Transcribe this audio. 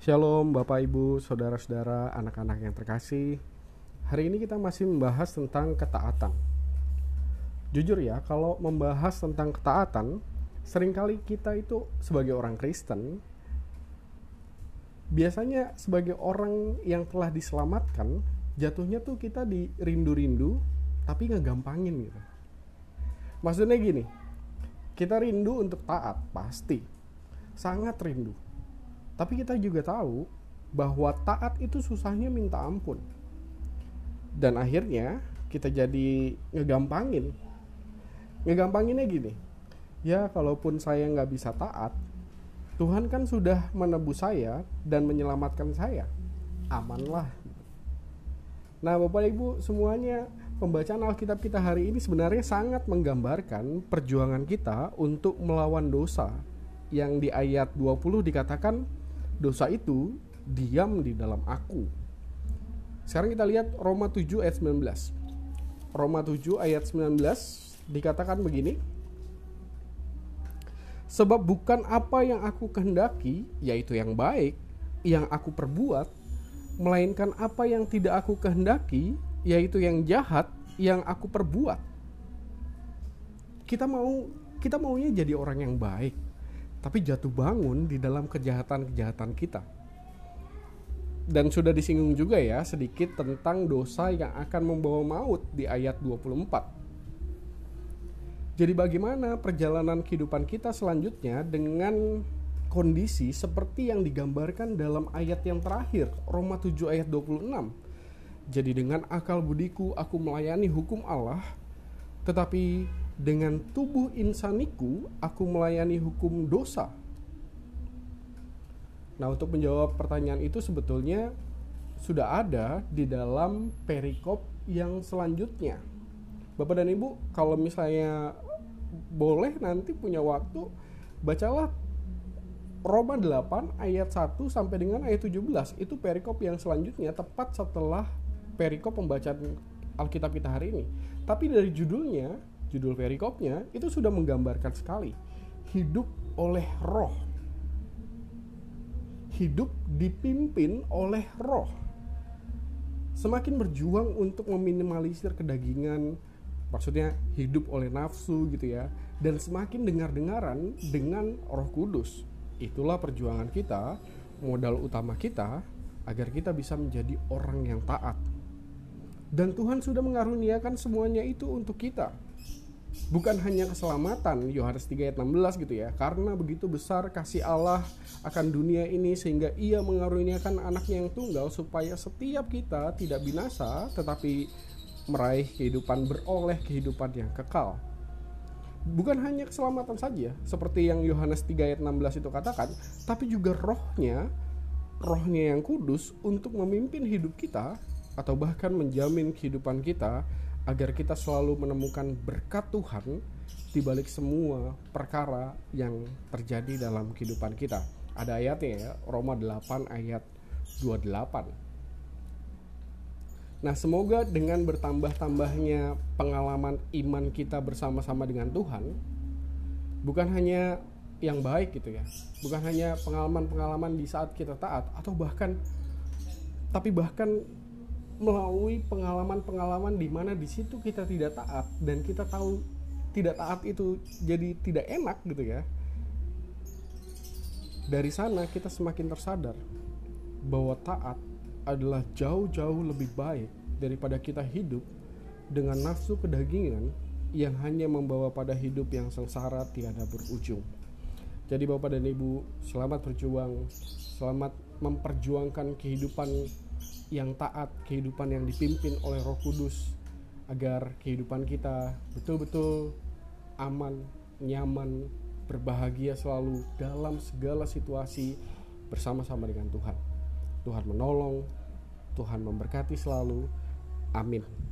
Shalom Bapak Ibu, Saudara-saudara, anak-anak yang terkasih. Hari ini kita masih membahas tentang ketaatan. Jujur ya, kalau membahas tentang ketaatan, sering kali kita itu sebagai orang Kristen biasanya sebagai orang yang telah diselamatkan, jatuhnya tuh kita di rindu-rindu tapi ngegampangin gitu. Maksudnya gini, kita rindu untuk taat pasti, sangat rindu tapi kita juga tahu bahwa taat itu susahnya minta ampun. Dan akhirnya kita jadi ngegampangin. Ngegampanginnya gini, ya kalaupun saya nggak bisa taat, Tuhan kan sudah menebus saya dan menyelamatkan saya. Amanlah. Nah Bapak Ibu semuanya pembacaan Alkitab kita hari ini sebenarnya sangat menggambarkan perjuangan kita untuk melawan dosa yang di ayat 20 dikatakan dosa itu diam di dalam aku. Sekarang kita lihat Roma 7 ayat 19. Roma 7 ayat 19 dikatakan begini. Sebab bukan apa yang aku kehendaki, yaitu yang baik, yang aku perbuat, melainkan apa yang tidak aku kehendaki, yaitu yang jahat, yang aku perbuat. Kita mau kita maunya jadi orang yang baik, tapi jatuh bangun di dalam kejahatan-kejahatan kita. Dan sudah disinggung juga ya sedikit tentang dosa yang akan membawa maut di ayat 24. Jadi bagaimana perjalanan kehidupan kita selanjutnya dengan kondisi seperti yang digambarkan dalam ayat yang terakhir, Roma 7 ayat 26. Jadi dengan akal budiku aku melayani hukum Allah, tetapi dengan tubuh insaniku aku melayani hukum dosa. Nah, untuk menjawab pertanyaan itu sebetulnya sudah ada di dalam perikop yang selanjutnya. Bapak dan Ibu, kalau misalnya boleh nanti punya waktu, bacalah Roma 8 ayat 1 sampai dengan ayat 17. Itu perikop yang selanjutnya tepat setelah perikop pembacaan Alkitab kita hari ini. Tapi dari judulnya judul perikopnya itu sudah menggambarkan sekali hidup oleh roh. Hidup dipimpin oleh roh. Semakin berjuang untuk meminimalisir kedagingan maksudnya hidup oleh nafsu gitu ya dan semakin dengar-dengaran dengan roh kudus. Itulah perjuangan kita modal utama kita agar kita bisa menjadi orang yang taat. Dan Tuhan sudah mengaruniakan semuanya itu untuk kita bukan hanya keselamatan Yohanes 3 ayat 16 gitu ya. Karena begitu besar kasih Allah akan dunia ini sehingga ia mengaruniakan anaknya yang tunggal supaya setiap kita tidak binasa tetapi meraih kehidupan beroleh kehidupan yang kekal. Bukan hanya keselamatan saja seperti yang Yohanes 3 ayat 16 itu katakan tapi juga rohnya rohnya yang kudus untuk memimpin hidup kita atau bahkan menjamin kehidupan kita agar kita selalu menemukan berkat Tuhan di balik semua perkara yang terjadi dalam kehidupan kita. Ada ayatnya ya, Roma 8 ayat 28. Nah, semoga dengan bertambah-tambahnya pengalaman iman kita bersama-sama dengan Tuhan, bukan hanya yang baik gitu ya, bukan hanya pengalaman-pengalaman di saat kita taat, atau bahkan, tapi bahkan melalui pengalaman-pengalaman di mana di situ kita tidak taat dan kita tahu tidak taat itu jadi tidak enak gitu ya. Dari sana kita semakin tersadar bahwa taat adalah jauh-jauh lebih baik daripada kita hidup dengan nafsu kedagingan yang hanya membawa pada hidup yang sengsara tiada berujung. Jadi Bapak dan Ibu, selamat berjuang, selamat memperjuangkan kehidupan yang taat, kehidupan yang dipimpin oleh Roh Kudus, agar kehidupan kita betul-betul aman, nyaman, berbahagia selalu dalam segala situasi bersama-sama dengan Tuhan. Tuhan menolong, Tuhan memberkati selalu. Amin.